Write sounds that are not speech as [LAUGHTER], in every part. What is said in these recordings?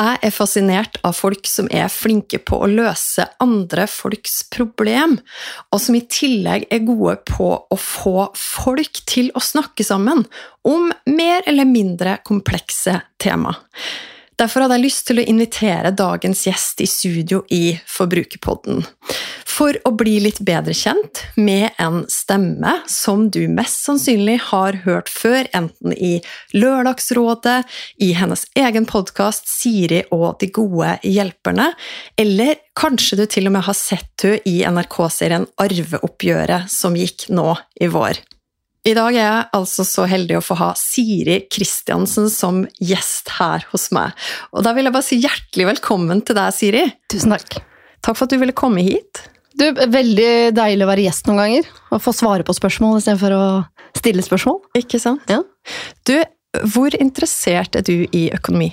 Jeg er fascinert av folk som er flinke på å løse andre folks problem, og som i tillegg er gode på å få folk til å snakke sammen om mer eller mindre komplekse tema. Derfor hadde jeg lyst til å invitere dagens gjest i studio i Forbrukerpodden. For å bli litt bedre kjent med en stemme som du mest sannsynlig har hørt før, enten i Lørdagsrådet, i hennes egen podkast Siri og de gode hjelperne, eller kanskje du til og med har sett henne i NRK-serien Arveoppgjøret som gikk nå i vår. I dag er jeg altså så heldig å få ha Siri Kristiansen som gjest her hos meg. Og da vil jeg bare si hjertelig velkommen til deg, Siri. Tusen takk. Takk for at du ville komme hit. Du, Veldig deilig å være gjest noen ganger. Og få svare på spørsmål istedenfor å stille spørsmål. Ikke sant? Ja. Du, hvor interessert er du i økonomi?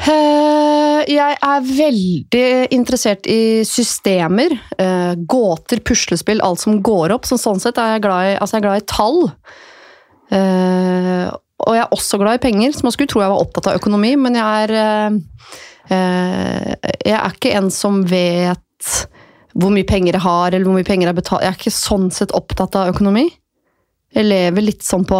Eh, Jeg er veldig interessert i systemer, eh, gåter, puslespill, alt som går opp. Så sånn sett er jeg glad i, altså jeg er glad i tall. Eh, Og jeg er også glad i penger, så man skulle tro jeg var opptatt av økonomi, men jeg er Jeg er ikke en som vet hvor mye penger jeg har, eller hvor mye penger jeg betaler. Jeg er ikke sånn sett opptatt av økonomi. Jeg lever litt sånn på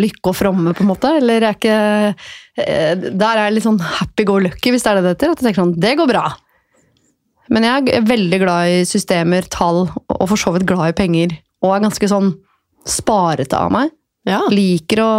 lykke og fromme, på en måte. Eller er ikke eh, Der er jeg litt sånn happy go lucky, hvis det er det det heter. At jeg tenker sånn, det går bra. Men jeg er veldig glad i systemer, tall, og for så vidt glad i penger. Og er ganske sånn sparete av meg. Ja. Liker å,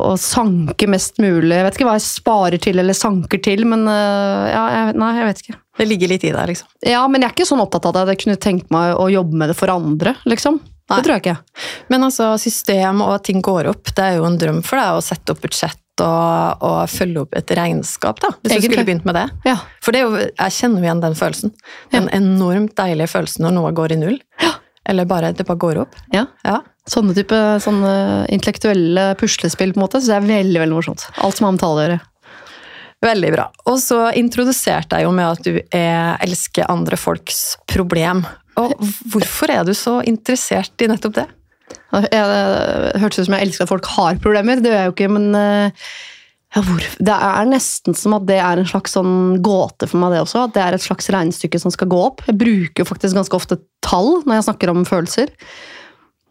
å sanke mest mulig. Jeg vet ikke hva jeg sparer til eller sanker til, men eh, ja, jeg, nei, jeg vet ikke. Det ligger litt i deg, liksom. Ja, men jeg er ikke sånn opptatt av det jeg kunne tenkt meg å jobbe med det for andre, liksom. Nei. Det tror jeg ikke. Men altså, system og at ting går opp, det er jo en drøm for deg å sette opp budsjett og, og følge opp et regnskap, da. Hvis Egentlig. du skulle begynt med det. Ja. For det er jo, jeg kjenner jo igjen den følelsen. Den enormt deilige følelsen når noe går i null. Ja. Eller bare, det bare går opp. ja. Ja. Sånne type sånne intellektuelle puslespill på en måte, så det er veldig veldig morsomt. Alt som har med tall å gjøre. Veldig bra. Og så introduserte jeg jo med at du er, elsker andre folks problem. Og hvorfor er du så interessert i nettopp det? Jeg, det hørtes ut som jeg elsker at folk har problemer, det gjør jeg jo ikke, men eh, ja, det er nesten som at det er en slags sånn gåte for meg, det også. At det er et slags regnestykke som skal gå opp. Jeg bruker jo faktisk ganske ofte tall når jeg snakker om følelser.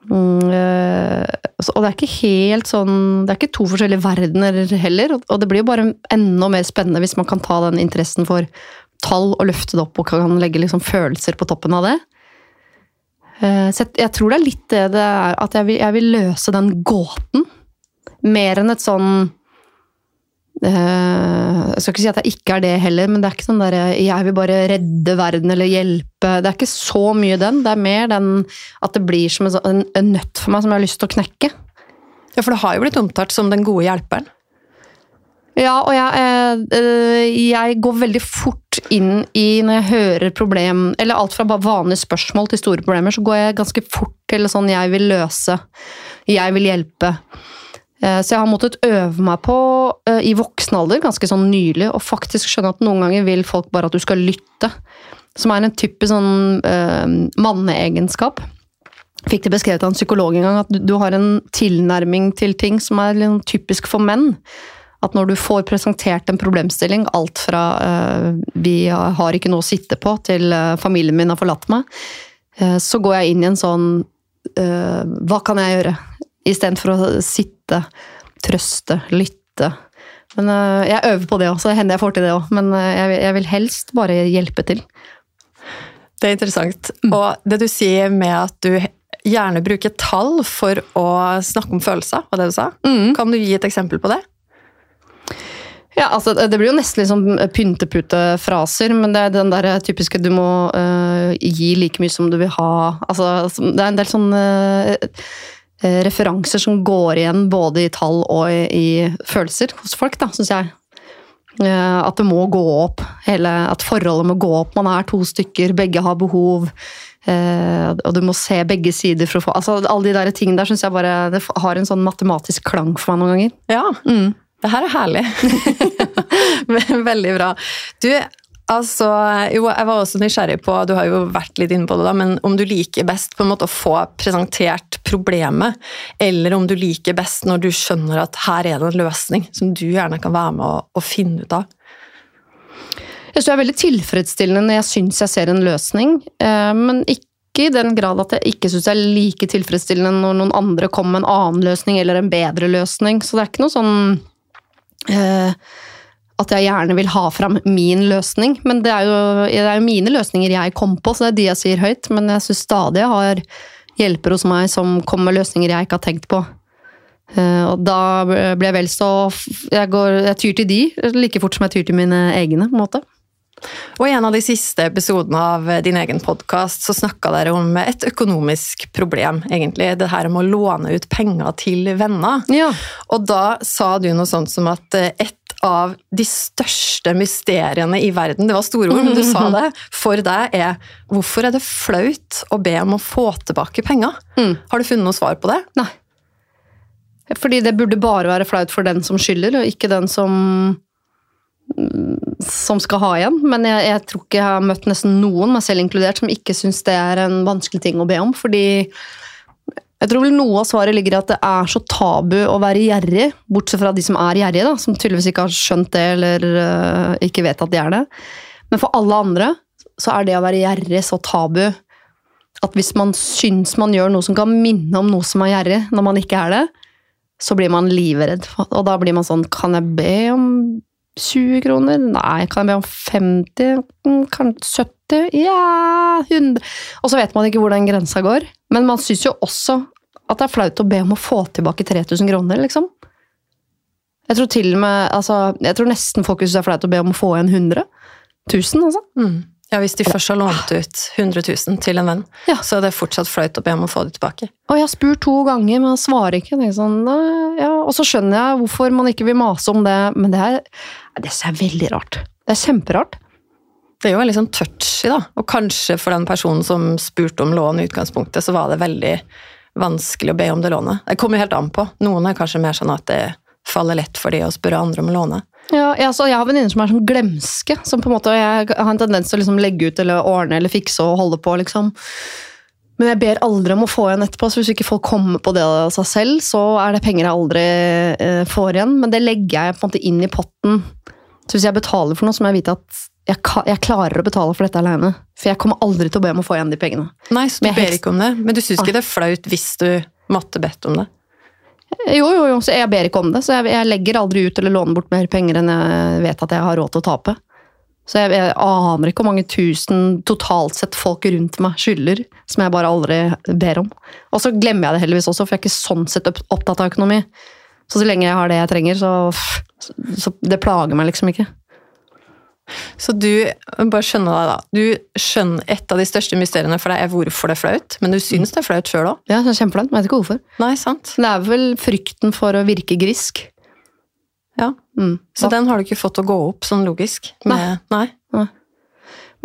Mm, eh, og det er ikke helt sånn Det er ikke to forskjellige verdener heller. og- det blir jo bare enda mer spennende hvis man kan ta den interessen for tall og løfte det opp og kan legge liksom følelser på toppen av det. Eh, Så jeg, tror det er litt det det er, at jeg vil, jeg vil løse den gåten. Mer enn et sånn Jeg skal ikke si at jeg ikke er det heller, men det er ikke sånn der jeg vil bare redde verden eller hjelpe. Det er ikke så mye den. Det er mer den at det blir som en, sånn- en, nøtt for meg som jeg har lyst til å knekke. Ja, for det har jo blitt omtalt som den gode hjelperen. Ja, og jeg, eh, eh, jeg går veldig fort inn i når jeg hører problem, eller alt fra bare vanlige spørsmål til store problemer, så går jeg ganske fort til sånn jeg vil løse, jeg vil hjelpe. Eh, Så jeg har måttet øve meg på eh, i voksen alder, ganske sånn nylig, å faktisk skjønne at noen ganger vil folk bare at du skal lytte. Som er en typisk sånn uh, manneegenskap. Fikk det beskrevet av en psykolog en gang, at du, har en tilnærming til ting som er litt sånn typisk for menn. At når du får presentert en problemstilling, alt fra eh, 'vi har ikke noe å sitte på' til eh, 'familien min har forlatt meg', eh, så går jeg inn i en sånn eh, 'hva kan jeg gjøre?' Istedenfor å sitte, trøste, lytte. Men eh, jeg øver på det òg, så det hender jeg får til det òg. Men eh, jeg, vil- helst bare hjelpe til. Det er interessant. Og det du sier med at du gjerne bruker tall for å snakke om følelser, var det du sa? Kan du gi et eksempel på det? Ja, altså Det blir jo nesten liksom sånn pynteputefraser, men det er den der typiske du må uh, gi like mye som du vil ha. Altså, det er en del sånne øh, referanser som går igjen både i tall og i, i følelser hos folk, da, syns jeg. Eh, At det må gå opp. Hele, at forholdet må gå opp. Man er to stykker, begge har behov. eh, Og du må se begge sider for å få altså Alle de der tingene der syns jeg bare det har en sånn matematisk klang for meg noen ganger. Ja, Mm. det her er herlig. [LAUGHS] [LAUGHS] Veldig bra. Du, altså, jo, jeg var også nysgjerrig på, du har jo vært litt inne på det da, men om du liker best på en måte å få presentert problemet, eller om du liker best når du skjønner at her er det en løsning som du gjerne kan være med å, å finne ut av. Jeg synes det er veldig tilfredsstillende når jeg syns jeg ser en løsning, eh, men ikke i den grad at jeg ikke syns det er like tilfredsstillende når noen andre kommer med en annen løsning eller en bedre løsning. Så det er ikke noe sånn eh, at jeg gjerne vil ha fram min løsning. Men det er, jo, det er jo mine løsninger jeg kom på, så det er de jeg sier høyt. Men jeg syns stadig jeg har hjelper hos meg som kommer med løsninger jeg ikke har tenkt på. Eh, og da blir jeg vel så jeg, går, jeg tyr til de like fort som jeg tyr til mine egne. på en måte. Og i en av de siste episodene av din egen podkast så snakka dere om et økonomisk problem, egentlig. Det her om å låne ut penger til venner. Ja. Og da sa du noe sånt som at eh, et av de største mysteriene i verden, det var store ord, men du sa [LAUGHS] det, for deg er hvorfor er det flaut å be om å få tilbake penger? Mm. Har du funnet noe svar på det? Nei. Fordi det burde bare være flaut for den som skylder, og ikke den som som skal ha igjen. Men jeg, jeg tror ikke jeg har møtt nesten noen, meg selv inkludert, som ikke syns det er en vanskelig ting å be om. Fordi jeg tror vel noe av svaret ligger i at det er så tabu å være gjerrig, bortsett fra de som er gjerrige, da, som tydeligvis ikke har skjønt det eller uh, ikke vet at de er det. Men for alle andre så er det å være gjerrig så tabu at hvis man syns man gjør noe som kan minne om noe som er gjerrig, når man ikke er det, så blir man livredd. Og da blir man sånn Kan jeg be om 20 kroner? Nei. Kan jeg be om 50? Mm, Kanskje 70? Ja 100 Og så vet man ikke hvor den grensa går. Men man syns jo også at det er flaut å be om å få tilbake 3000 kroner, liksom. Jeg tror til og med altså, Jeg tror nesten folk syns det er flaut å be om å få igjen 100 000, altså. Mm. Ja, Hvis de først har lånt ut 100 000 til en venn, Ja. så er det fortsatt flaut å be om å få det tilbake. Og jeg har spurt to ganger, men han svarer ikke. Sånn, ja. Og så skjønner jeg hvorfor man ikke vil mase om det, men det er, det er veldig rart. Det er kjemperart. Det er jo veldig sånn touchy, da. Og kanskje for den personen som spurte om lån i utgangspunktet, så var det veldig vanskelig å be om det lånet. Det kommer jo helt an på. Noen er kanskje mer sånn at det faller lett for de å spørre andre om å låne. Ja, jeg, altså, jeg har venninner som er sånn glemske. Som på en måte, Jeg har en tendens til å liksom legge ut eller ordne eller fikse og holde på. liksom. Men jeg ber aldri om å få igjen etterpå, så hvis ikke folk kommer på det av seg selv, så er det penger jeg aldri eh, får igjen. Men det legger jeg på en måte inn i potten. Så hvis jeg betaler for noe, så må jeg vite at jeg, jeg klarer å betale for dette alene. For jeg kommer aldri til å be om å få igjen de pengene. Nei, så du ber helst- ikke om det. Men du syns ikke det er flaut hvis du måtte bedt om det? Jo, jo, jo, så jeg ber ikke om det. Så jeg, jeg legger aldri ut eller låner bort mer penger enn jeg vet at jeg har råd til å tape. Så jeg, jeg aner ikke hvor mange tusen totalt sett folk rundt meg skylder, som jeg bare aldri ber om. Og så glemmer jeg det heldigvis også, for jeg er ikke sånn sett opptatt av økonomi. Så så lenge jeg har det jeg trenger, så, så det plager meg liksom ikke. Så du bare skjønner deg da, du skjønner et av de største mysteriene for deg er hvorfor det er flaut, men du syns det er flaut sjøl òg? Ja, kjempeflaut, vet ikke hvorfor. Nei, sant? Det er vel frykten for å virke grisk. Ja. Mm. Så den har du ikke fått å gå opp sånn logisk? Med, nei.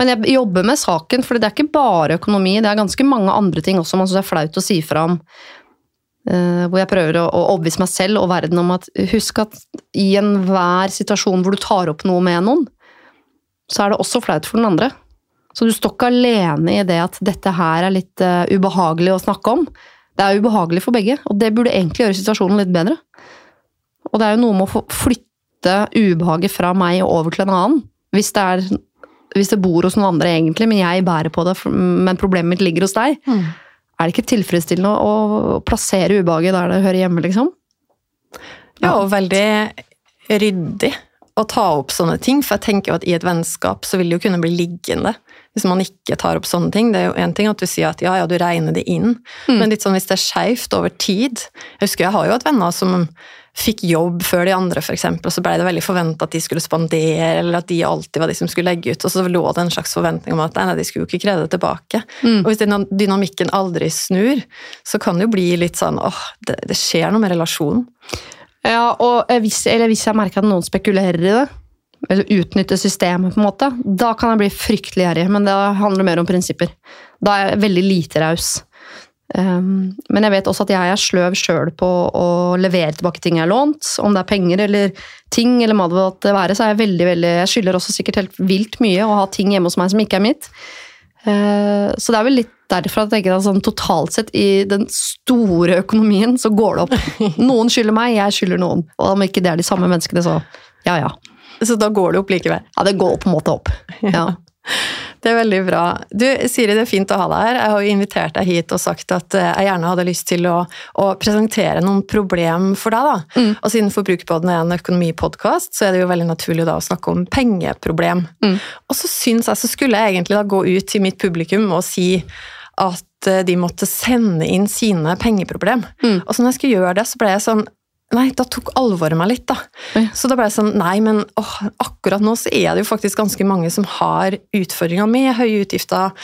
Men jeg jobber med saken, for det er ikke bare økonomi. Det er ganske mange andre ting også man synes er flaut å si fra om. Uh, hvor jeg prøver å, å overbevise meg selv og verden om at husk at i enhver situasjon hvor du tar opp noe med noen, så er det også flaut for den andre. Så du står ikke alene i det at dette her er litt uh, ubehagelig å snakke om. Det er ubehagelig for begge, og det burde egentlig gjøre situasjonen litt bedre. Og det er jo noe med å flytte ubehaget fra meg og over til en annen. Hvis det, er, hvis det bor hos noen andre egentlig, men jeg bærer på det, men problemet mitt ligger hos deg. Mm. Er det ikke tilfredsstillende å å plassere ubehaget der det hører hjemme, liksom? Ja, og veldig ryddig å ta opp sånne ting, for jeg tenker jo at i et vennskap så vil det jo kunne bli liggende hvis man ikke tar opp sånne ting. Det er jo en ting at du sier at ja, ja, du regner det inn, Mm. men litt sånn hvis det er skeivt over tid Jeg husker jeg har jo hatt venner som fikk jobb før de andre, eksempel, og så ble det veldig forventa at de skulle spandere, eller at de alltid var de som skulle legge ut, og så lå det en slags forventning om at nei, nei, de skulle jo ikke kreve det tilbake. Mm. Og hvis den dynamikken aldri snur, så kan det jo bli litt sånn åh, det, det skjer noe med relasjonen. Ja, og eh, hvis, eller hvis jeg merker at noen spekulerer i det, eller utnytter systemet, på en måte, da kan jeg bli fryktelig gjerrig. Men det handler mer om prinsipper. Da er jeg veldig lite raus. Um, men jeg vet også at jeg er sløv sjøl på å levere tilbake ting jeg har lånt. Om det er penger eller ting, eller hva det måtte være, så er jeg veldig, veldig Jeg skylder også sikkert helt vilt mye å ha ting hjemme hos meg som ikke er mitt. Uh, så det er vel litt derfra jeg tenker at sånn, totalt sett i den store økonomien så går det opp. [LAUGHS] Noen skylder meg, jeg skylder noen. Og om ikke det er de samme menneskene, så ja ja. Så da går det opp likevel? Ja, det går på en måte opp. Ja. [LAUGHS] Det er veldig bra. Du, Siri, det er fint å ha deg her. Jeg har jo invitert deg hit og sagt at eh, jeg gjerne hadde lyst til å, å presentere noen problem for deg. da. Mm. Og siden Forbrukerpodden er en økonomipodkast, så er det jo veldig naturlig da å snakke om pengeproblem. Mm. Og så syns jeg så skulle jeg egentlig da gå ut til mitt publikum og si at eh, de måtte sende inn sine pengeproblem. Mm. Og så når jeg skulle gjøre det, så ble jeg sånn Nei, da tok alvoret meg litt, da. Ja. Så da ble jeg sånn Nei, men åh, akkurat nå så er det jo faktisk ganske mange som har utfordringer med høye utgifter,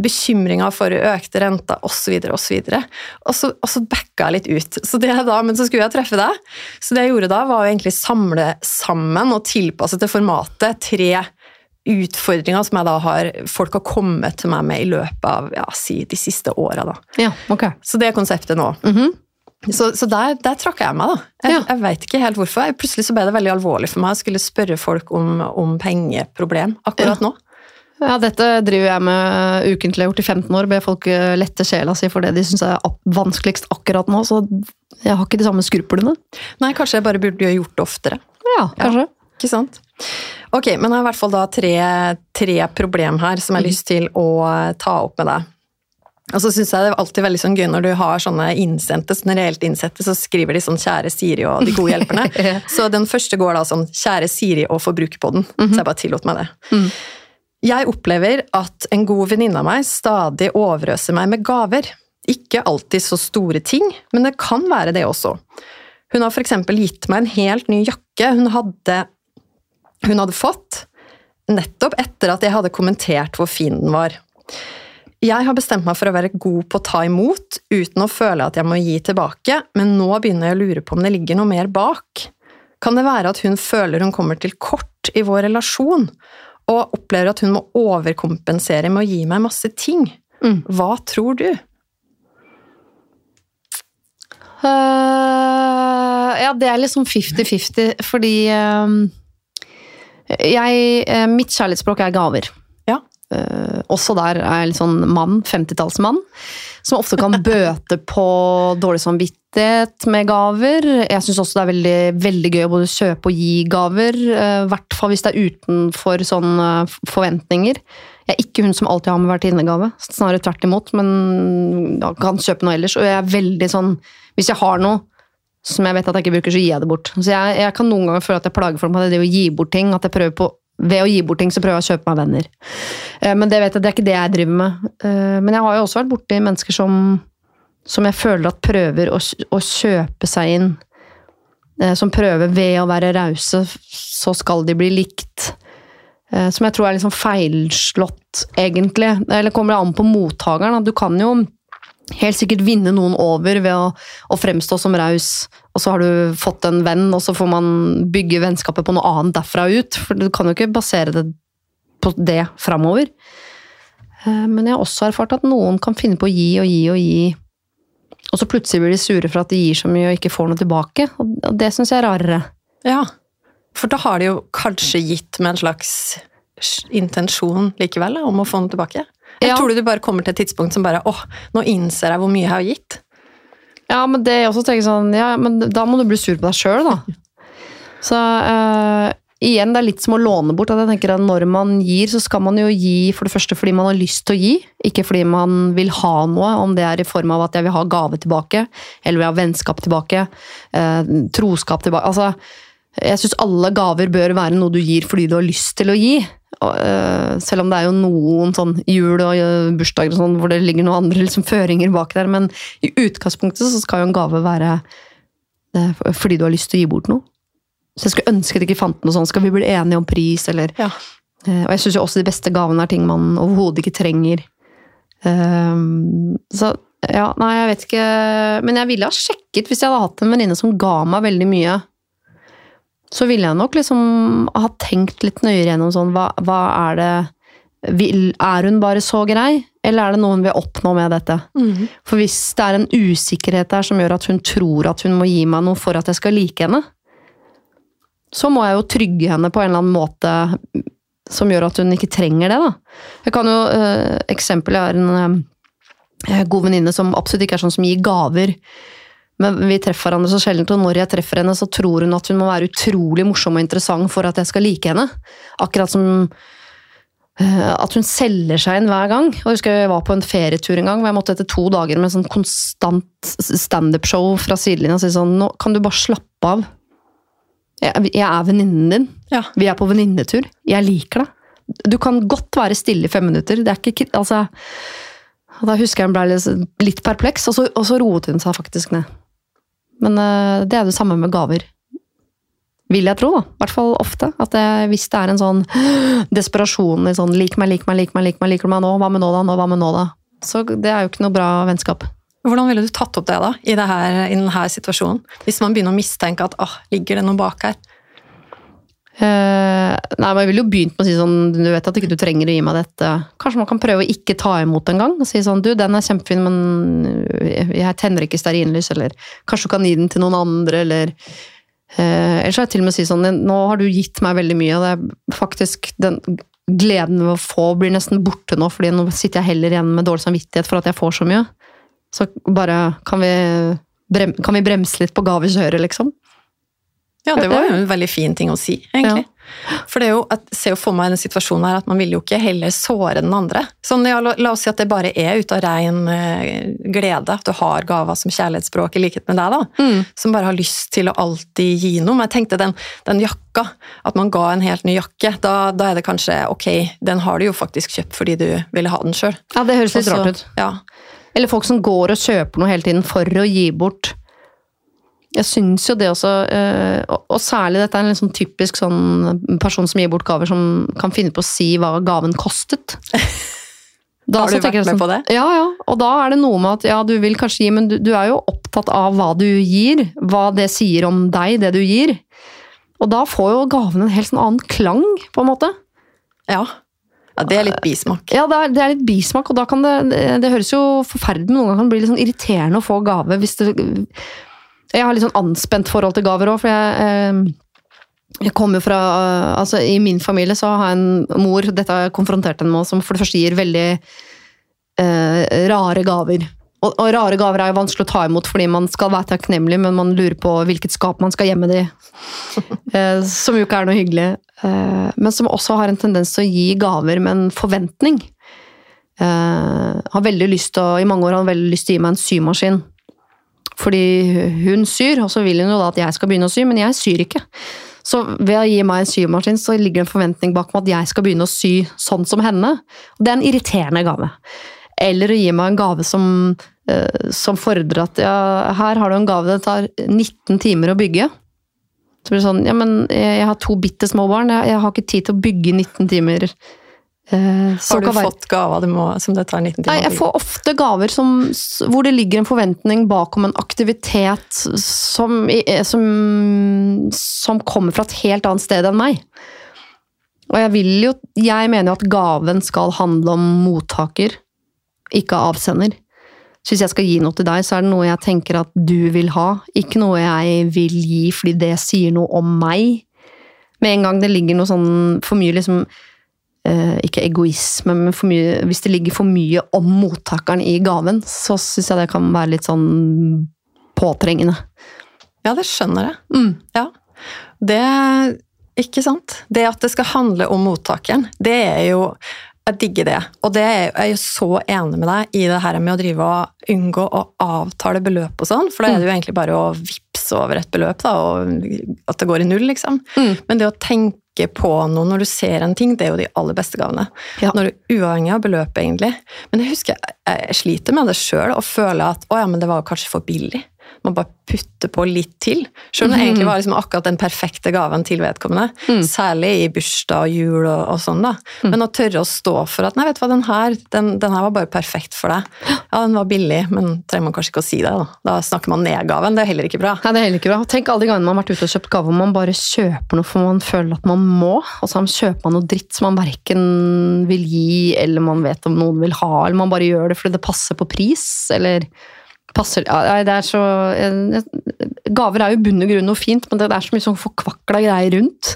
bekymringer for økte renter osv., osv. Og så, og så backa jeg litt ut. Så det da, Men så skulle jeg treffe deg. Så det jeg gjorde da, var å egentlig samle sammen og tilpasse til formatet tre utfordringer som jeg da har, folk har kommet til meg med i løpet av ja, si, de siste åra. Ja, okay. Så det er konseptet nå. Mm -hmm. Så, så, der, der trakk jeg meg, da. Jeg, ja. jeg veit ikke helt hvorfor. Plutselig så ble det veldig alvorlig for meg å skulle spørre folk om, om pengeproblem akkurat ja. nå. Ja, dette driver jeg med ukentlig. Jeg har gjort i 15 år. Ber folk eh, lette sjela si for det de syns er vanskeligst akkurat nå. Så jeg har ikke de samme skruplene. Nei, kanskje jeg bare burde gjort det oftere. Ja, kanskje. Ja, ikke sant? Ok, men jeg har i hvert fall da tre, tre problem her som jeg har mhm. lyst til å ta opp med deg. Og så syns jeg det er alltid veldig sånn gøy når du har sånne innsendte, sånne reelt innsendte, så skriver de sånn 'Kjære Siri' og de gode hjelperne. [LAUGHS] Så den første går da sånn 'Kjære Siri og Forbrukerpodden'. Mm -hmm. Så jeg bare tillot meg det. Mm. Jeg opplever at en god venninne av meg stadig overøser meg med gaver. Ikke alltid så store ting, men det kan være det også. Hun har f.eks. gitt meg en helt ny jakke hun hadde hun hadde fått, nettopp etter at jeg hadde kommentert hvor fin den var. Jeg har bestemt meg for å være god på å ta imot, uten å føle at jeg må gi tilbake, men nå begynner jeg å lure på om det ligger noe mer bak. Kan det være at hun føler hun kommer til kort i vår relasjon, og opplever at hun må overkompensere med å gi meg masse ting? Mm. Hva tror du? Uh, ja, det er liksom 50-50, fordi uh jeg, eh, mitt kjærlighetsspråk er gaver. Ja. Uh, også der er litt sånn mann, 50-tallsmann, som ofte kan [LAUGHS] bøte på dårlig samvittighet med gaver. Jeg syns også det er veldig, veldig, gøy å både kjøpe og gi gaver, i uh, hvert fall hvis det er utenfor sånne forventninger. Jeg er ikke hun som alltid har med vertinnegave, snarere tvert imot, men jeg kan kjøpe noe ellers. Og jeg er veldig sånn Hvis jeg har noe, som jeg vet at jeg ikke bruker, så gir jeg det bort. Så jeg, jeg kan noen ganger føle at jeg plager folk med det å gi bort ting. at jeg prøver på ved å gi bort ting, så prøver jeg å kjøpe meg venner. Eh, men det vet jeg, det er ikke det jeg driver med. Eh, men jeg har jo også vært borti mennesker som, som jeg føler at prøver å, å kjøpe seg inn. Eh, som prøver ved å være rause, så skal de bli likt. Som jeg tror er liksom feilslått, egentlig. Eller kommer det an på mottakeren. Du kan jo helt sikkert vinne noen over ved å, å, fremstå som raus, og så har du fått en venn, og så får man bygge vennskapet på noe annet derfra ut. For du kan jo ikke basere det på det framover. Eh, men jeg har også erfart at noen kan finne på å gi og gi og gi, og så plutselig blir de sure for at de gir så mye og ikke får noe tilbake. Og det syns jeg er rarere. Ja, for da har de jo kanskje gitt med en slags intensjon likevel om å få noe tilbake? Jeg ja. tror du du bare kommer til et tidspunkt som bare åh, nå innser jeg hvor mye jeg har gitt. Ja, men det er også tenker sånn, ja, men da må du bli sur på deg sjøl, da. [LAUGHS] Så uh, igjen, det er litt som å låne bort. at jeg tenker at Når man gir, så skal man jo gi for det første fordi man har lyst til å gi, ikke fordi man vil ha noe, om det er i form av at jeg vil ha gave tilbake, eller vil ha vennskap tilbake, uh, troskap tilbake. Altså, jeg syns alle gaver bør være noe du gir fordi du har lyst til å gi. Eh, selv om det er jo noen sånn jul og uh, bursdager og sånn, hvor det ligger noen andre liksom, føringer bak der. Men i utgangspunktet så skal jo en gave være fordi du har lyst til å gi bort noe. Så jeg skulle ønske det ikke fant noe sånn. Skal vi bli enige om pris, eller ja. Og jeg syns jo også de beste gavene er ting man overhodet ikke trenger. Så ja, nei, jeg vet ikke Men jeg ville ha sjekket hvis jeg hadde hatt en venninne som ga meg veldig mye så ville jeg nok liksom ha tenkt litt nøyere gjennom sånn hva, hva er det vil, Er hun bare så grei, eller er det noe hun vil oppnå med dette? For hvis det er en usikkerhet der som gjør at hun tror at hun må gi meg noe for at jeg skal like henne, så må jeg jo trygge henne på en eller annen måte som gjør at hun ikke trenger det. da. Jeg kan jo, øh, Eksempel, jeg har en øh, god venninne som absolutt ikke er sånn som gir gaver. Men vi treffer hverandre så sjelden, og når jeg treffer henne, så tror hun at hun må være utrolig morsom og interessant for at jeg skal like henne. Akkurat som øh, at hun selger seg inn hver gang. Jeg husker jeg var på en ferietur en gang, hvor jeg måtte etter to dager med sånn konstant standup-show fra sidelinja si sånn Nå kan du bare slappe av. Jeg, jeg er venninnen din. Ja. Vi er på venninnetur. Jeg liker deg. Du kan godt være stille i fem minutter. Det er ikke, altså, da husker jeg hun ble litt, litt perpleks, og så, og så roet hun seg faktisk ned. Men eh, det er det samme med gaver. Vil jeg tro, da. I hvert fall ofte. At det, hvis det er en sånn [GASPS] desperasjon i sånn 'lik meg, lik meg, lik meg, lik meg, liker du meg nå? Hva med nå, da? Nå, hva med nå, da?' Så det er jo ikke noe bra vennskap. Hvordan ville du tatt opp det da, i, det her, i denne situasjonen? Hvis man begynner å mistenke at åh, ligger det noe bak her? Eh, nei, men Jeg ville jo begynt med å si sånn Du vet at ikke du trenger å gi meg dette. Kanskje man kan prøve å ikke ta imot en gang. Og si sånn Du, den er kjempefin, men jeg tenner ikke stearinlys. Eller kanskje du kan gi den til noen andre, eller uh, Eller så har jeg til og med å si sånn Nå har du gitt meg veldig mye, og det er faktisk den gleden ved å få blir nesten borte nå, fordi nå sitter jeg heller igjen med dårlig samvittighet for at jeg får så mye. Så bare kan vi, brem, kan vi bremse litt på gavekjøret, liksom? Ja, det var jo en veldig fin ting å si, egentlig. For det er jo, jeg ser jo for meg den situasjonen her at man vil jo ikke heller såre den andre. Sånn, ja, la, la oss si at det bare er ut av ren eh, glede, at du har gaver som kjærlighetsspråk i likhet med deg, da. Mm. Som bare har lyst til å alltid gi noe. Men jeg tenkte den, den jakka, at man ga en helt ny jakke, da, da er det kanskje ok, den har du jo faktisk kjøpt fordi du ville ha den sjøl. Ja, det høres litt rart ut. Ja. Eller folk som går og kjøper noe hele tiden for å gi bort. Jeg syns jo det også, eh, og særlig dette er en sånn typisk sånn person som gir bort gaver, som kan finne på å si hva gaven kostet. [LAUGHS] Da Har du vært sånn, med på det? Ja, ja. Og da er det noe med at ja, du vil kanskje gi, men du, du er jo opptatt av hva du gir. Hva det sier om deg, det du gir. Og da får jo gaven en helt sånn annen klang, på en måte. ja. Ja, det er litt bismak. Ja, det er, det er litt bismak, og da kan det Det, det høres jo forferdelig men noen ganger kan det bli litt sånn irriterende å få gave hvis det Jeg har litt sånn anspent forhold til gaver òg, for jeg eh, jeg kommer fra, altså I min familie så har jeg en mor dette har jeg konfrontert henne med, som for det første gir veldig eh, rare gaver. Og, og rare gaver er jo vanskelig å ta imot fordi man skal være takknemlig, men man lurer på hvilket skap man skal gjemme det i. [LAUGHS] Eh, som jo ikke er noe hyggelig. Eh, men som også har en tendens til å gi gaver med en forventning. Eh, har veldig lyst til I mange år har han veldig lyst til å gi meg en symaskin. Fordi hun syr, og så vil hun jo da at jeg skal begynne å sy, men jeg syr ikke. Så ved å gi meg en symaskin, så ligger det en forventning bak meg at jeg skal begynne å sy sånn som henne. Det er en irriterende gave. Eller å gi meg en gave som, eh, som fordrer at ja, her har du en gave det tar 19 timer å bygge. Så blir det sånn, ja men jeg, har to bitte små barn, jeg, jeg har ikke tid til å bygge 19 timer. Eh, så Har du fått gaver du må, som det tar 19 timer? Nei, jeg får ofte gaver som, hvor det ligger en forventning bakom en aktivitet som, som, som kommer fra et helt annet sted enn meg. Og jeg vil jo Jeg mener jo at gaven skal handle om mottaker, ikke avsender. Så hvis jeg skal gi noe til deg, så er det noe jeg tenker at du vil ha, ikke noe jeg vil gi fordi det sier noe om meg. Med en gang det ligger noe sånn for mye liksom eh, ikke egoisme, men mye, hvis det ligger for mye om mottakeren i gaven, så syns jeg det kan være litt sånn påtrengende. Ja, det skjønner jeg. Mm. Ja. Det Ikke sant? Det at det skal handle om mottakeren, det er jo Jeg digger det. Og det er jeg er så enig med deg i det her med å drive og unngå å avtale beløp og sånn, for da er det jo egentlig bare å vippse over et beløp, da, og at det går i null, liksom. Mm. Men det å tenke på noe når du ser en ting, det er jo de aller beste gavene. Ja. Når du Uavhengig av beløpet, egentlig. Men jeg husker jeg, jeg sliter med det sjøl, og føler at å ja, men det var kanskje for billig. Man bare putter på litt til. Selv om det egentlig var liksom akkurat den perfekte gaven til vedkommende. Mm. Særlig i bursdag og jul og, og sånn. da. Men å tørre å stå for at nei, vet du hva, den her, den, den her var bare perfekt for deg. Ja, den var billig, men trenger man kanskje ikke å si det. Da Da snakker man ned gaven. Det er heller ikke bra. Nei, det er heller ikke bra. Tenk alle de gangene man har vært ute og kjøpt gave, og man bare kjøper noe for man føler at man må, og så kjøper man noe dritt som man verken vil gi, eller man vet om noen vil ha, eller man bare gjør det fordi det passer på pris, eller passer ja, det er så Gaver er jo bunn og grunn noe fint, men det er så mye sånn forkvakla greier rundt.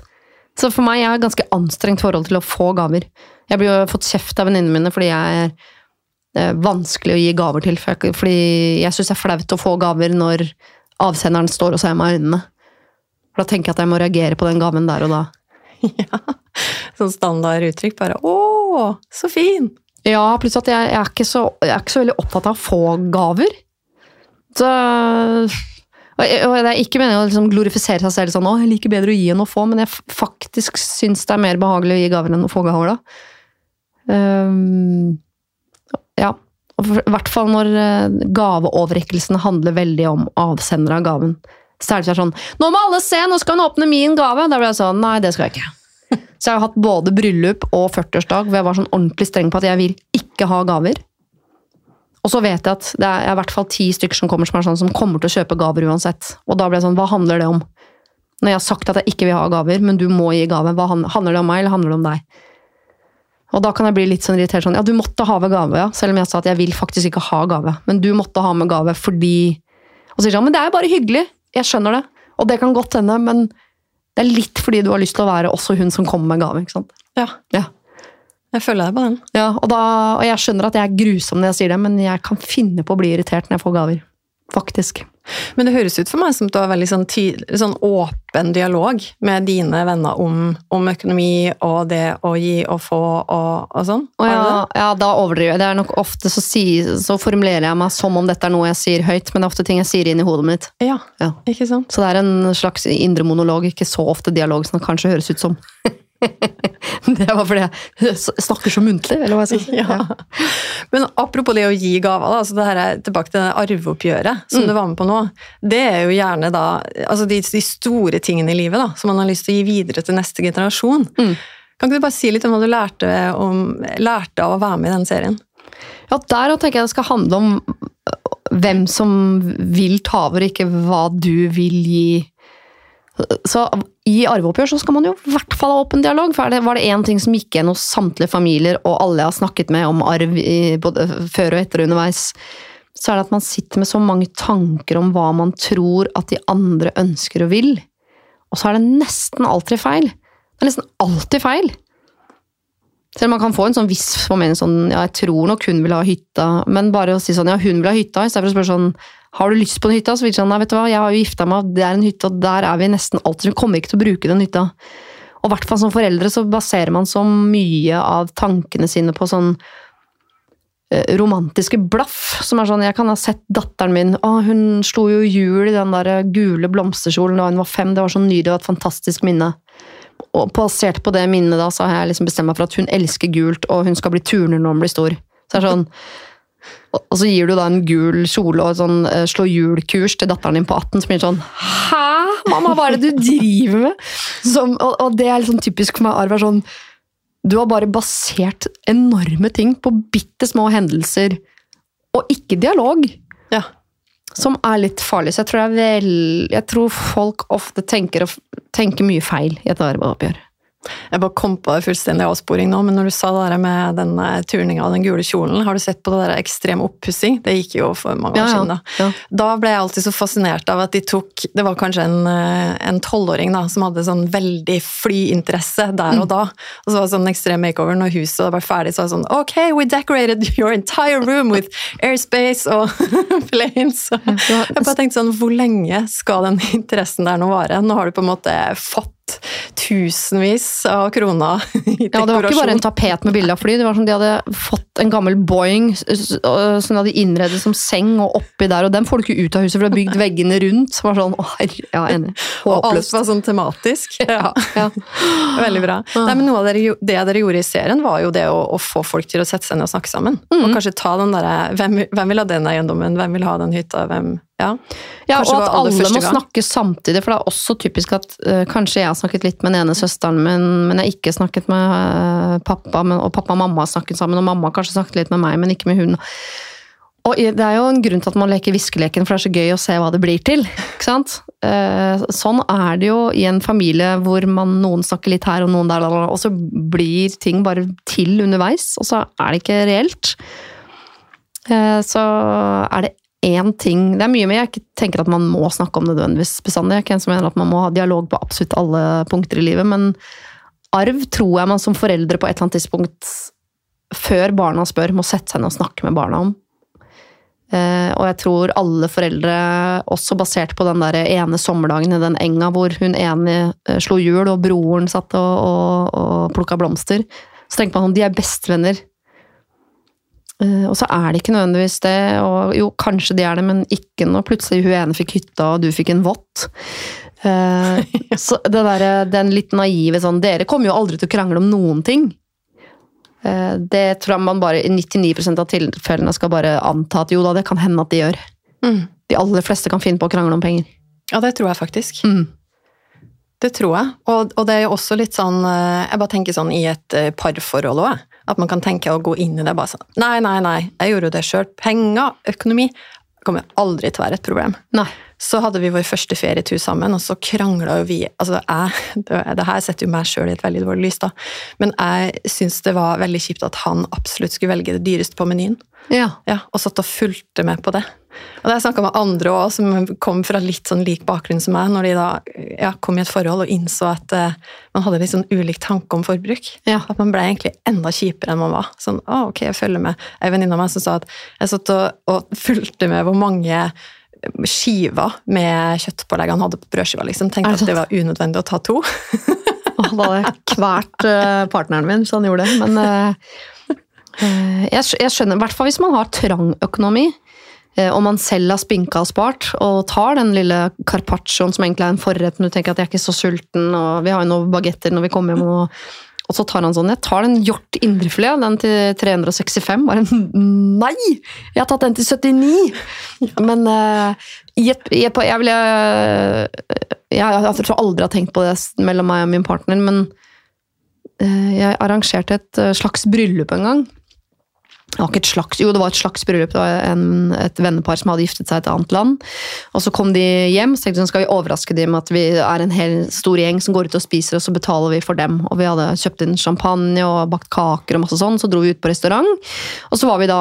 Så for meg jeg har et ganske anstrengt forhold til å få gaver. Jeg blir jo fått kjeft av venninnene mine fordi jeg er eh, vanskelig å gi gaver til. Fordi jeg syns det er flaut å få gaver når avsenderen står og ser meg i øynene. For da tenker jeg at jeg må reagere på den gaven der og da. [LAUGHS] ja. Sånn standard uttrykk. Bare 'Å, så fin'. Ja, pluss at jeg, jeg, er så, jeg er ikke så veldig opptatt av å få gaver. Så og det er ikke meningen å liksom glorifisere seg selv sånn 'Å, jeg liker bedre å gi enn å få', men jeg faktisk syns det er mer behagelig å gi gaver enn å få gaver, da. Um, ja. I hvert fall når eh, gaveoverrekkelsen handler veldig om avsender av gaven. Så er det sånn 'Nå må alle se! Nå skal hun åpne min gave!' Da blir jeg sånn Nei, det skal jeg ikke. Så jeg har hatt både bryllup og 40-årsdag hvor jeg var sånn ordentlig streng på at jeg vil ikke ha gaver. Og så vet jeg at det er i hvert fall ti stykker som kommer som er sånn som kommer til å kjøpe gaver uansett. Og da blir det sånn, hva handler det om? Når jeg har sagt at jeg ikke vil ha gaver, men du må gi gave, hva handler det om meg, eller handler det om deg? Og da kan jeg bli litt sånn irritert sånn, ja, du måtte ha med gave, ja. Selv om jeg sa at jeg vil faktisk ikke ha gave. Men du måtte ha med gave fordi Og så sier han, men det er jo bare hyggelig. Jeg skjønner det. Og det kan godt hende, men det er litt fordi du har lyst til å være også hun som kommer med gave, ikke sant? Ja, Ja. Jeg følger deg på den. Ja, og, da, og jeg skjønner at jeg er grusom når jeg sier det, men jeg kan finne på å bli irritert når jeg får gaver. Faktisk. Men det høres ut for meg som du har veldig sånn, tydelig, sånn åpen dialog med dine venner om, om økonomi og det å gi og få og, og sånn. Og ja, ja, da overdriver jeg. Det er nok ofte så, si, så formulerer jeg meg som om dette er noe jeg sier høyt, men det er ofte ting jeg sier inn i hodet mitt. Ja, Ja. ikke sant? Så det er en slags indre monolog, ikke så ofte dialog som det kanskje høres ut som. [LAUGHS] [LAUGHS] det var fordi jeg snakker så muntlig, eller hva jeg skal si. [LAUGHS] Ja. Men apropos det å gi gaver, da, så det her er tilbake til det arveoppgjøret som Mm. du var med på nå. Det er jo gjerne da altså de, de store tingene i livet da, som man har lyst til å gi videre til neste generasjon. Mm. Kan ikke du bare si litt om hva du lærte, om, lærte av å være med i den serien? Ja, der tenker jeg det skal handle om øh, hvem som vil ta over, ikke hva du vil gi. Så i arveoppgjør så skal man jo i hvert fall ha åpen dialog, for var det én ting som gikk igjen hos samtlige familier, og alle jeg har snakket med om arv i, både før og etter og underveis, så er det at man sitter med så mange tanker om hva man tror at de andre ønsker og vil, og så er det nesten alltid feil. Det er nesten alltid feil. Selv om man kan få en sånn viss formening sånn, ja, jeg tror nok hun vil ha hytta, men bare å si sånn, ja, hun vil ha hytta, i stedet for å spørre sånn, har du lyst på en hytta? Så vil de sånn, nei, vet du hva, jeg har jo gifta meg, det er en hytte, og der er vi nesten alltid, vi kommer ikke til å bruke den hytta. Og i hvert fall som foreldre så baserer man så mye av tankene sine på sånn eh, romantiske blaff, som er sånn, jeg kan ha sett datteren min, å, hun slo jo hjul i den der gule blomsterkjolen da hun var fem, det var så nydelig, det var et fantastisk minne. Og basert på det minnet da, så har jeg liksom bestemt meg for at hun elsker gult, og hun skal bli turner når hun blir stor. Så det er sånn, og så gir du da en gul kjole og sånn eh, slå hjul-kurs til datteren din på 18, som blir sånn Hæ, mamma, hva er det du driver med? Som, og, og det er sånn typisk for meg, Arv, er sånn Du har bare basert enorme ting på bitte små hendelser, og ikke dialog Ja. som er litt farlig. Så jeg tror, er vel, jeg tror folk ofte tenker, tenker mye feil i et arveoppgjør. Jeg bare kom på det fullstendig avsporing nå, men når du sa det der med den eh, turninga av den gule kjolen, har du sett på det der ekstrem oppussing? Det gikk jo for mange år siden, da. Ja. Da ble jeg alltid så fascinert av at de tok Det var kanskje en eh, tolvåring da, som hadde sånn veldig flyinteresse der og da. Og så var det sånn ekstrem makeover når huset var ferdig, så var det sånn Ok, we decorated your entire room with airspace og [LAUGHS] planes. Jeg bare tenkte sånn, hvor lenge skal den interessen der nå vare? Nå har du på en måte fått tusenvis av kroner [LAUGHS] i dekorasjon. Ja, det var ikke bare en tapet med bilde av fly, det var som de hadde fått en gammel Boeing som de hadde innredet som seng, og oppi der, og den får du ikke ut av huset, for de har bygd veggene rundt. Så var sånn, å herre, ja, enig. Og alt var sånn tematisk. [LAUGHS] Ja, ja. [LAUGHS] Veldig bra. Nei, men noe av det dere gjorde i serien, var jo det å, å få folk til å sette seg ned og snakke sammen. Og kanskje ta den derre hvem, hvem vil ha den eiendommen, hvem vil ha den hytta, hvem Ja. Ja, og at alle må gang. snakke samtidig, for det er også typisk at uh, kanskje jeg har snakket litt med den ene søsteren min, men jeg har ikke snakket med uh, pappa, men, og pappa og mamma har snakket sammen, og mamma har kanskje snakket litt med meg, men ikke med hun. Og det er jo en grunn til at man leker viskeleken, for det er så gøy å se hva det blir til. ikke sant? Uh, Sånn er det jo i en familie hvor man, noen snakker litt her og noen der, og så blir ting bare til underveis, og så er det ikke reelt. Så er det én ting Det er mye, men jeg ikke tenker at man må snakke om nødvendigvis bestandig. Jeg er ikke en som mener at man må ha dialog på absolutt alle punkter i livet, men arv tror jeg man som foreldre på et eller annet tidspunkt, før barna spør, må sette seg ned og snakke med barna om. Eh, og jeg tror alle foreldre, også basert på den der ene sommerdagen i den enga hvor hun ene eh, slo hjul og broren satt og, og, og plukka blomster, så tenker man at de er bestevenner. Eh, og så er det ikke nødvendigvis det, og jo, kanskje de er det, men ikke når plutselig hun ene fikk hytta og du fikk en vott. Eh, [LAUGHS] så det der, den litt naive sånn Dere kommer jo aldri til å krangle om noen ting. Eh, det tror jeg man bare i 99% av tilfellene skal bare anta at jo da, det kan hende at de gjør. Mm. De aller fleste kan finne på å krangle om penger. Ja, det tror jeg faktisk. Mm. Det tror jeg. Og, og det er jo også litt sånn eh, Jeg bare tenker sånn i et eh, parforhold òg, at man kan tenke å gå inn i det bare sånn Nei, nei, nei, jeg gjorde jo det sjøl. Penger, økonomi kommer aldri til å være et problem. Nei. Så hadde vi vår første ferietur sammen, og så krangla jo vi Altså, jeg [LAUGHS] Det, det her setter jo meg sjøl i et veldig dårlig lys, da. Men jeg syns det var veldig kjipt at han absolutt skulle velge det dyreste på menyen. Ja. Ja, og satt og fulgte med på det. Og det har jeg snakka med andre òg, som kom fra litt sånn lik bakgrunn som meg, når de da ja, kom i et forhold og innså at uh, man hadde litt sånn ulik tanke om forbruk. Ja. At man ble egentlig enda kjipere enn man var. Sånn, å, ok, jeg følger med. Ei venninne av meg som sa at jeg satt og, og fulgte med hvor mange skiver med kjøttpålegg han hadde på brødskiva. Liksom. Tenkte det at det var unødvendig å ta to. [LAUGHS] Og da hadde jeg kvert eh, partneren min, så han gjorde det. Men eh, jeg, jeg skjønner, i hvert fall hvis man har trang økonomi, eh, og man selv har spinka og spart, og tar den lille carpaccioen som egentlig er en forrett, men du tenker at jeg er ikke så sulten, og vi har jo noen bagetter når vi kommer hjem, og, og så tar han sånn Jeg tar den hjort indrefilet, den til 365. Bare nei! Jeg har tatt den til 79! Men uh, jeg, jeg, i et, jeg, ville, jeg, jeg tror aldri jeg har tenkt på det mellom meg og min partner, men uh, jeg arrangerte et eh, slags bryllup en gang. Var ikke et slags, jo, det var et slags bryllup. Det var en, et vennepar som hadde giftet seg i et annet land. Og så kom de hjem, så tenkte jeg, skal vi overraske dem med at vi er en hel stor gjeng som går ut og spiser, og så betaler vi for dem. Og vi hadde kjøpt inn champagne og bakt kaker og masse sånn, så dro vi ut på restaurant. Og så var vi da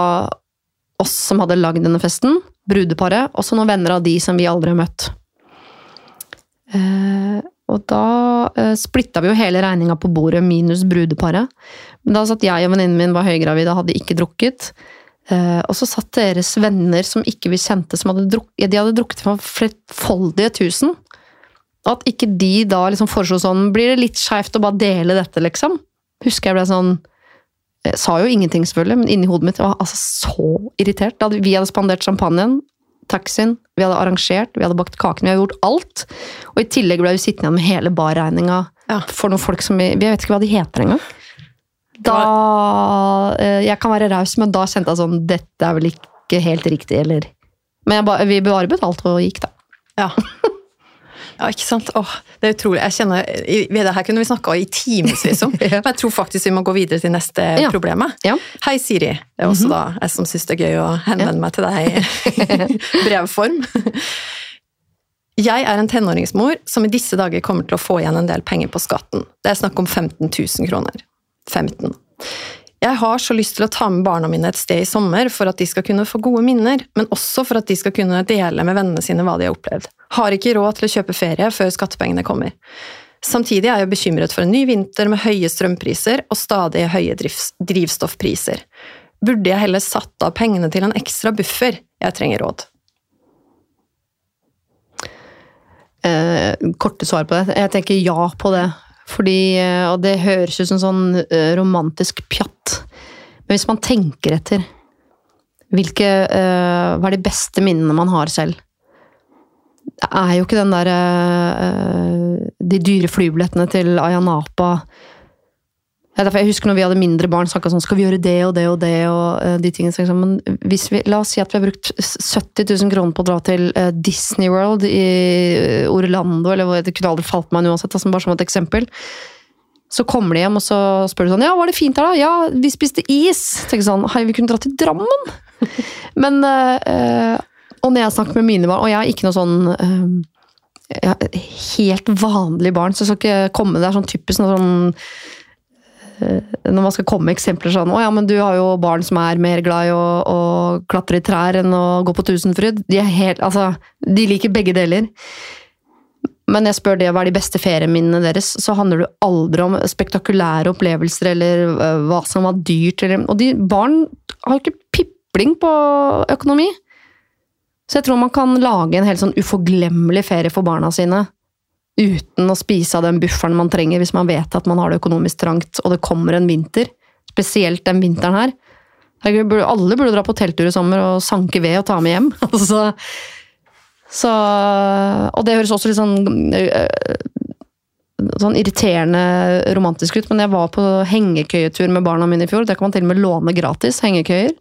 oss som hadde lagd denne festen, brudeparet, og så noen venner av de som vi aldri har møtt. Eh, og da eh, splitta vi jo hele regninga på bordet, minus brudeparet. Men da satt jeg og venninnen min var høygravide og hadde ikke drukket. Eh, og så satt deres venner som ikke vi kjente, som hadde drukket, de hadde drukket for flerfoldige tusen. Og at ikke de da liksom foreslo sånn Blir det litt skeivt å bare dele dette, liksom? Husker jeg ble sånn jeg sa jo ingenting, selvfølgelig, men inni hodet mitt var altså så irritert. Da vi hadde spandert champagnen, taxien, vi hadde arrangert, vi hadde bakt kaken, vi hadde gjort alt. Og i tillegg ble vi sittende igjen med hele barregninga Ja. for noen folk som vi, vi vet ikke hva de heter engang. Da eh, Jeg kan være raus, men da kjente jeg sånn Dette er vel ikke helt riktig, eller Men jeg vi bare betalte og gikk, da. Ja. Ja, ikke sant? Åh, det er utrolig. Jeg kjenner, det her kunne vi snakka i timevis om. [LAUGHS] Ja. Men jeg tror faktisk vi må gå videre til neste Ja. problem. Ja. Hei, Siri. Det er også da jeg som syns det er gøy å henvende meg til deg i [LAUGHS] brevform. Jeg er en tenåringsmor som i disse dager kommer til å få igjen en del penger på skatten. Det er snakk om 15 000 kroner. 15. Jeg har så lyst til å ta med barna mine et sted i sommer for at de skal kunne få gode minner, men også for at de skal kunne dele med vennene sine hva de har opplevd. Har ikke råd til å kjøpe ferie før skattepengene kommer. Samtidig er jeg bekymret for en ny vinter med høye strømpriser og stadig høye drivs- drivstoffpriser. Burde jeg heller satt av pengene til en ekstra buffer? Jeg trenger råd. eh, korte svar på det. Jeg tenker ja på det. Fordi, eh, og det høres ut som sånn eh, romantisk pjatt. Men hvis man tenker etter hvilke, eh, Hva er de beste minnene man har selv? Det er jo ikke den derre De dyre flybillettene til Ayanapa. Ja, jeg husker når vi hadde mindre barn, snakka sånn Skal vi gjøre det og det og det? og uh, de tingene. Liksom, Men hvis vi, la oss si at vi har brukt 70 000 kroner på å dra til uh, Disney World i eh, Orlando, eller det kunne aldri falt meg uansett, altså bare som et eksempel. Så kommer de hjem, og så spør de sånn Ja, var det fint her, da? Ja, vi spiste is. Tenker sånn Hei, vi kunne dra til Drammen. [LAUGHS] Men uh, Og når jeg snakker med mine barn, og jeg er ikke noe sånn helt vanlig barn, så jeg skal ikke komme Det er sånn typisk noe sånn når man skal komme med eksempler sånn 'Å ja, men du har jo barn som er mer glad i å, å klatre i trær enn å gå på Tusenfryd'. De helt Altså, de liker begge deler. Men jeg spør det hva er de beste ferieminnene deres, så handler det aldri om spektakulære opplevelser eller øh, hva som var dyrt. Eller, og de barn har jo ikke pipling på økonomi. Så jeg tror man kan lage en helt sånn uforglemmelig ferie for barna sine uten å spise av den bufferen man trenger hvis man vet at man har det økonomisk trangt og det kommer en vinter. Spesielt den vinteren her. Alle burde dra på telttur i sommer og sanke ved og ta med hjem. [LAUGHS] Altså, så, og det høres også litt sånn øh, sånn irriterende romantisk ut, men jeg var på hengekøyetur med barna mine i fjor. Der kan man til og med låne gratis hengekøyer.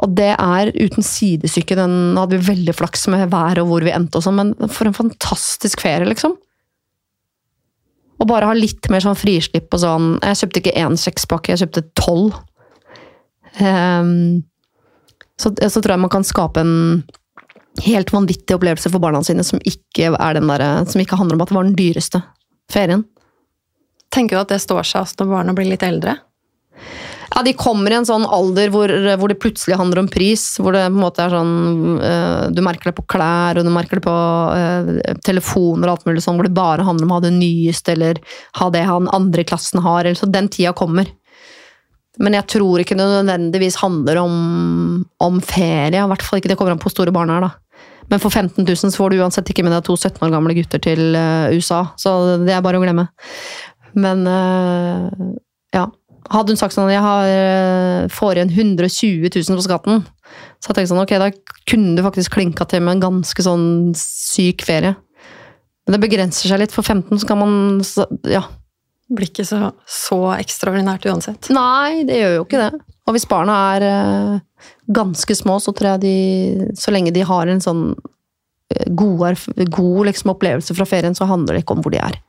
Og det er uten sidestykke. Den hadde vi veldig flaks med været og hvor vi endte og sånn, men for en fantastisk ferie, liksom. Og bare ha litt mer sånn frislipp og sånn Jeg kjøpte ikke én sekspakke, jeg kjøpte tolv. Um, så, så, tror jeg man kan skape en helt vanvittig opplevelse for barna sine som ikke, er der, som ikke handler om at det var den dyreste ferien. Tenker du at det står seg når barna blir litt eldre? Ja, De kommer i en sånn alder hvor, hvor, det plutselig handler om pris. Hvor det på en måte er sånn uh, Du merker det på klær, og du merker det på uh, telefoner og alt mulig sånn, hvor det bare handler om å ha det nyeste, eller ha det han andre i klassen har. Eller, så den tida kommer. Men jeg tror ikke det nødvendigvis handler om, om ferie. I hvert fall ikke det kommer an på store barna her, da. Men for 15 000 så får du uansett ikke med deg to 17 år gamle gutter til uh, USA. Så det er bare å glemme. Men. Hadde hun sagt sånn at jeg har, eh, får igjen 120 000 på skatten, så jeg tenkte sånn, ok, da kunne du faktisk klinka til med en ganske sånn syk ferie. Men det begrenser seg litt. For 15 så kan man ja. Blir ikke så, så ekstraordinært uansett. Nei, det gjør jo ikke det. Og hvis barna er uh, ganske små, så tror jeg de Så lenge de har en sånn uh, god, god liksom, opplevelse fra ferien, så handler det ikke om hvor de er.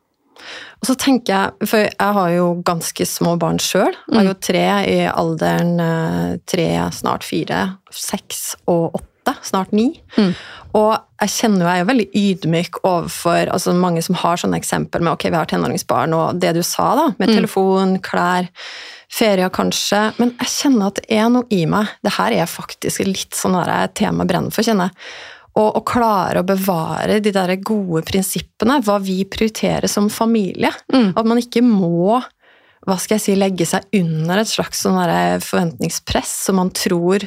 Og så tenker jeg, for jeg har jo ganske små barn sjøl. Jeg har jo mm. tre i alderen eh, tre, snart fire, seks og åtte, snart ni. Mm. Og jeg kjenner jo jeg er veldig ydmyk overfor altså mange som har sånne eksempel med ok, vi har tenåringsbarn, og det du sa, da, med mm. telefon, klær, ferier kanskje. Men jeg kjenner at det er noe i meg. Det her er faktisk litt sånn tema brenner for, kjenner jeg og, og klare å bevare de der gode prinsippene, hva vi prioriterer som familie. Mm. At man ikke må hva skal jeg si, legge seg under et slags sånn forventningspress som man tror,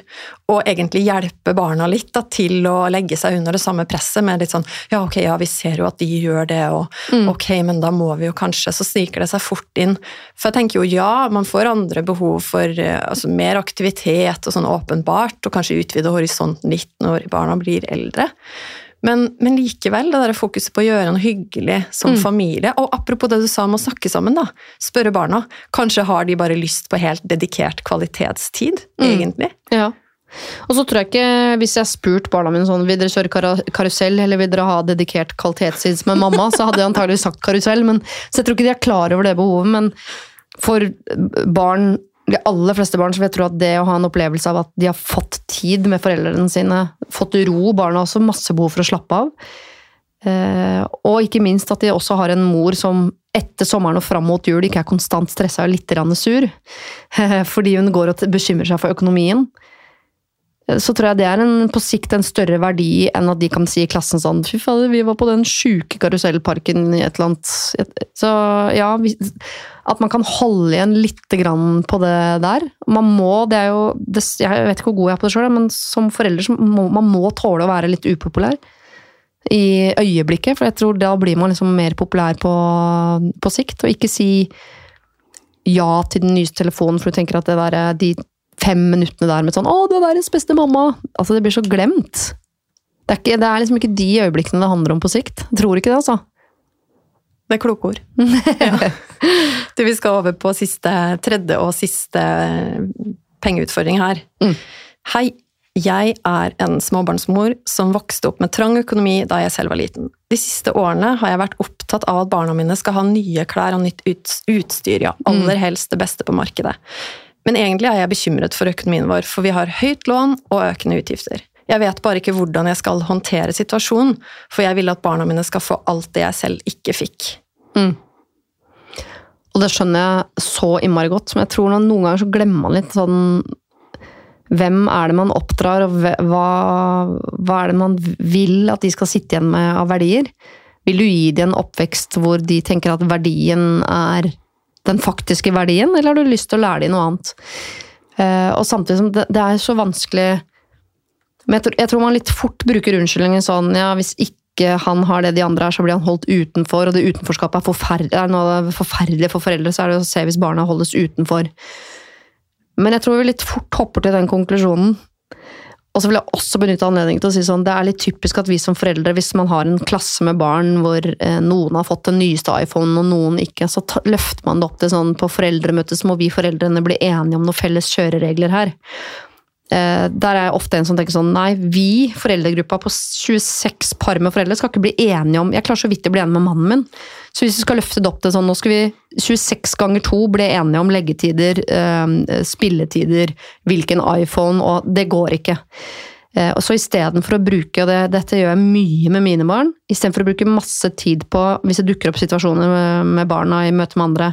og egentlig hjelpe barna litt da, til å legge seg under det samme presset med litt sånn Ja, ok, ja, vi ser jo at de gjør det, og mm. ok, men da må vi jo kanskje Så sniker det seg fort inn. For jeg tenker jo ja, man får andre behov for eh, altså, mer aktivitet og sånn åpenbart, og kanskje utvide horisonten litt når barna blir eldre. Men, men, likevel, det der fokuset på å gjøre noe hyggelig som mm. familie. Og apropos det du sa om å snakke sammen, da. Spørre barna. Kanskje har de bare lyst på helt dedikert kvalitetstid, mm. egentlig. Ja. Og så tror jeg ikke, hvis jeg spurte spurt barna mine sånn, vil dere kjøre karusell eller vil dere ha dedikert kvalitetstid med mamma, så hadde jeg antagelig sagt karusell. Men, så jeg tror ikke de er klar over det behovet. Men for barn de aller fleste barn vil jeg tro at det å ha en opplevelse av at de har fått tid med foreldrene sine, fått ro Barna har også masse behov for å slappe av. Eh, og ikke minst at de også har en mor som etter sommeren og fram mot jul ikke er konstant stressa og litt sur. [LAUGHS] Fordi hun går og bekymrer seg for økonomien. Så tror jeg det er en, på sikt en større verdi enn at de kan si i klassen sånn Fy fader, vi var på den sjuke karusellparken i et eller annet Så ja, at man kan holde igjen litt på det der. Man må, det er jo det, Jeg vet ikke hvor god jeg er på det sjøl, men som forelder så må man må tåle å være litt upopulær. I øyeblikket, for jeg tror da blir man liksom mer populær på, på sikt. Og ikke si ja til den nyeste telefonen, for du tenker at det der, de fem minuttene der med sånn 'Å, du er verdens beste mamma'. Altså, det blir så glemt. Det er, ikke, det er liksom ikke de øyeblikkene det handler om på sikt. Jeg tror ikke det, altså. Det er kloke ord. [LAUGHS] ja. Du, vi skal over på siste, tredje og siste pengeutfordring her. Mm. Hei, jeg er en småbarnsmor som vokste opp med trang økonomi da jeg selv var liten. De siste årene har jeg vært opptatt av at barna mine skal ha nye klær og nytt utstyr, ja, aller helst det beste på markedet. Men egentlig er jeg bekymret for økonomien vår, for vi har høyt lån og økende utgifter. Jeg vet bare ikke hvordan jeg skal håndtere situasjonen, for jeg vil at barna mine skal få alt det jeg selv ikke fikk. Og det skjønner jeg så innmari godt, men jeg tror noen ganger så glemmer man litt sånn Hvem er det man oppdrar, og hva, hva er det man vil at de skal sitte igjen med av verdier? Vil du gi dem en oppvekst hvor de tenker at verdien er den faktiske verdien, eller har du lyst til å lære dem noe annet? Eh, og samtidig som det, det er så vanskelig Men jeg tror, jeg tror man litt fort bruker unnskyldningen sånn ja, hvis ikke han har det de andre er, så blir han holdt utenfor, og det utenforskapet er, forferdelig, er noe forferdelige for foreldre, så er det å se hvis barna holdes utenfor. Men jeg tror vi litt fort hopper til den konklusjonen. Og så vil jeg også benytte anledningen til å si sånn, det er litt typisk at vi som foreldre, hvis man har en klasse med barn hvor eh, noen har fått den nyeste iPhonen og noen ikke, så løfter man det opp til sånn på foreldremøtet, så må vi foreldrene bli enige om noen felles kjøreregler her. Eh, der er jeg ofte en som tenker sånn Nei, vi, foreldregruppa på 26 par med foreldre, skal ikke bli enige om Jeg klarer så vidt å bli enig med mannen min. Så hvis vi skal løfte det opp til sånn Nå skal vi 26 ganger 2 bli enige om leggetider, eh, spilletider, hvilken iPhone, og det går ikke. Eh, og så istedenfor å bruke, og det, dette gjør jeg mye med mine barn, istedenfor å bruke masse tid på, hvis det dukker opp situasjoner med, barna i møte med andre,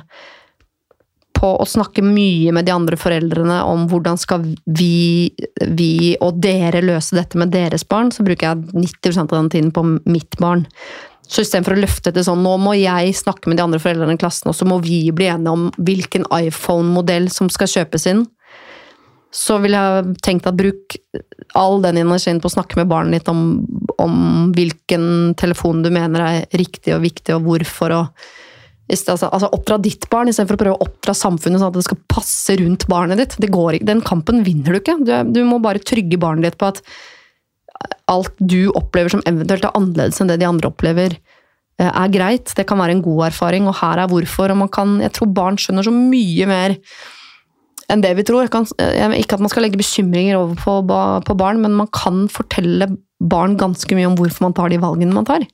på å snakke mye med de andre foreldrene om hvordan skal vi, vi og dere løse dette med deres barn, så bruker jeg 90% av den tiden på mitt barn. Så istedenfor å løfte til sånn nå må jeg snakke med de andre foreldrene i klassen, og så må vi bli enige om hvilken iPhone-modell som skal kjøpes inn, så ville jeg tenkt at bruk all den energien på å snakke med barnet ditt om, om hvilken telefon du mener er riktig og viktig, og hvorfor. og altså, altså Oppdra ditt barn istedenfor å prøve å oppdra samfunnet sånn at det skal passe rundt barnet ditt. Går Den kampen vinner du ikke. Du, du må bare trygge barnet ditt på at alt du opplever som eventuelt er annerledes enn det de andre opplever, eh, er greit. Det kan være en god erfaring, og her er hvorfor. og man kan, Jeg tror barn skjønner så mye mer enn det vi tror. Kan, ikke at man skal legge bekymringer over på, på barn, men man kan fortelle barn ganske mye om hvorfor man tar de valgene man tar.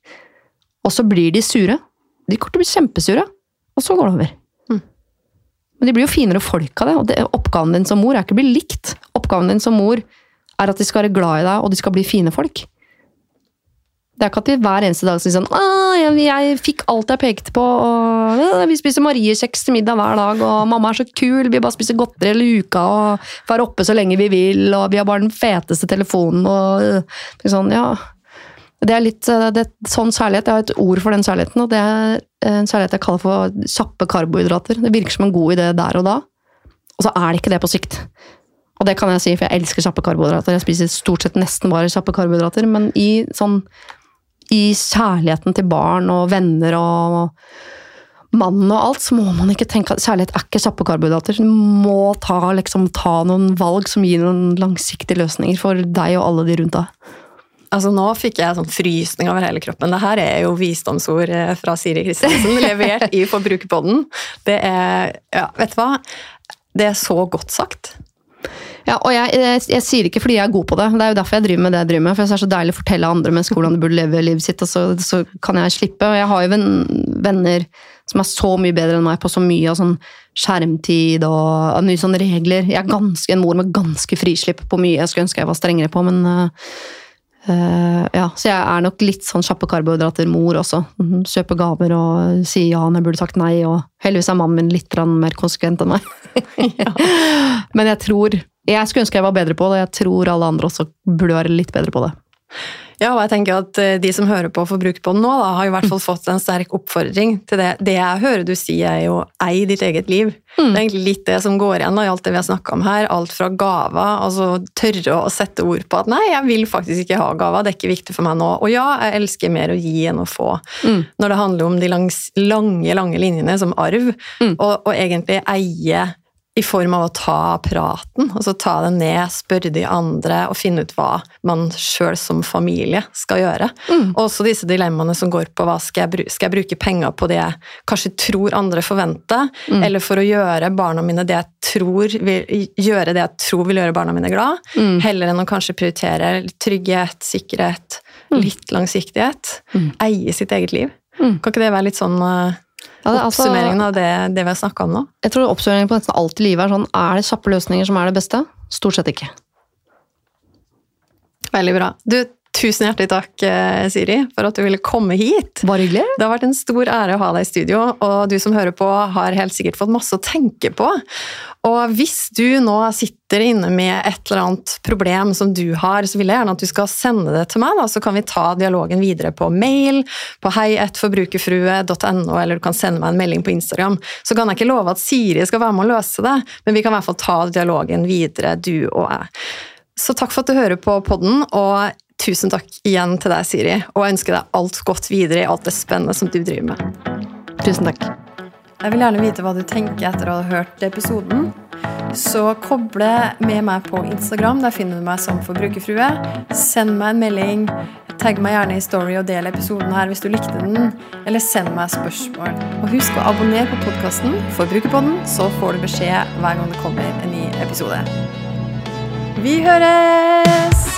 Og så blir de sure. De kommer til å bli kjempesure, og så går det over. Mm. Men de blir jo finere folk av det, og det, oppgaven din som mor er ikke å bli likt. Oppgaven din som mor er at de skal være glad i deg, og de skal bli fine folk. Det er ikke at de hver eneste dag sier sånn «Åh, jeg, jeg fikk alt jeg pekte på, og «Åh, vi spiser mariekjeks til middag hver dag, og mamma er så kul, vi bare spiser godteri hele uka, og får oppe så lenge vi vil, og vi har bare den feteste telefonen, og øh, sånn, ja. Det er litt øh, det, er sånn særlighet. Jeg har et ord for den kjærligheten, og det er en kjærlighet jeg kaller for kjappe karbohydrater. Det virker som en god idé der og da, og så er det ikke det på sikt. Og det kan jeg si, for jeg elsker kjappe karbohydrater. Jeg spiser stort sett nesten bare kjappe karbohydrater, men i sånn i kjærligheten til barn og venner og mann og alt, så må man ikke tenke at kjærlighet er ikke kjappe karbohydrater. Du må ta, liksom, ta noen valg som gir noen langsiktige løsninger for deg og alle de rundt deg. Altså Nå fikk jeg sånn frysning over hele kroppen. Det her er jo visdomsord eh, fra Siri Kristiansen, levert i Forbrukerpodden. Det er Ja, vet du hva? Det er så godt sagt. Ja, og jeg, jeg, jeg sier ikke fordi jeg er god på det, det er jo derfor jeg driver med det jeg driver med. For det er så deilig å fortelle andre mennesker hvordan de burde leve livet sitt, og så, så kan jeg slippe. Og jeg har jo venn, venner som er så mye bedre enn meg på så mye av sånn skjermtid og, mye sånne regler. Jeg er ganske, en mor med ganske frislipp på mye jeg skulle ønske jeg var strengere på, men øh, øh, ja, Så jeg er nok litt sånn kjappe karbohydrater-mor også. Mhm, Kjøper gaver og sier ja når jeg burde sagt nei, og heldigvis er mannen min litt mer konsekvent enn meg. [LAUGHS] [LAUGHS] Men jeg tror Jeg skulle ønske jeg var bedre på det, og jeg tror alle andre også burde være litt bedre på det. Ja, og jeg tenker at eh, De som hører på og får brukt på den nå, da, har i hvert fall fått en sterk oppfordring til det. Det jeg hører du si, er jo 'ei ditt eget liv'. Det er egentlig litt det som går igjen da, i alt det vi har snakka om her. Alt fra gaver, altså tørre å sette ord på at 'nei, jeg vil faktisk ikke ha gaver', det er ikke viktig for meg nå. Og ja, jeg elsker mer å gi enn å få. Mm. Når det handler om de langs, lange, lange linjene som arv, Mm. og, og egentlig eie i form av å ta praten. Altså ta det ned, spørre de andre og finne ut hva man sjøl som familie skal gjøre. Mm. Og også disse dilemmaene som går på hva skal jeg, bruke, skal jeg bruke penger på det jeg kanskje tror andre forventer, Mm. eller for å gjøre barna mine det jeg tror vil, gjøre det jeg tror vil gjøre barna mine glad, Mm. heller enn å kanskje prioritere trygghet, sikkerhet, litt langsiktighet. Mm. Eie sitt eget liv. Mm. Kan ikke det være litt sånn eh, Ja, det altså- oppsummeringen av det, det vi har snakka om nå? Jeg tror oppsummeringen på nesten alt i livet er sånn Er det kjappe løsninger som er det beste? Stort sett ikke. Veldig bra. Du, tusen hjertelig takk, eh, Siri, for at du ville komme hit. Bare hyggelig. Det har vært en stor ære å ha deg i studio, og du som hører på har helt sikkert fått masse å tenke på. Og hvis du nå sitter inne med et eller annet problem som du har, så vil jeg gjerne at du skal sende det til meg, da, så kan vi ta dialogen videre på mail, på heietforbrukerfrue.no, eller du kan sende meg en melding på Instagram. Så kan jeg ikke love at Siri skal være med å løse det, men vi kan i hvert fall ta dialogen videre, du og jeg. Så takk for at du hører på podden, og tusen takk igjen til deg, Siri. Og jeg ønsker deg alt godt videre i alt det spennende som du driver med. Tusen takk. Jeg vil gjerne vite hva du tenker etter å ha hørt episoden. Så koble med meg på Instagram. Der finner du meg som Forbrukerfrue. Send meg en melding. Tagg meg gjerne i Story og del episoden her hvis du likte den. Eller send meg spørsmål. Og husk å abonnere på podkasten Forbrukerpodden, så får du beskjed hver gang det kommer en ny episode. Vi høres!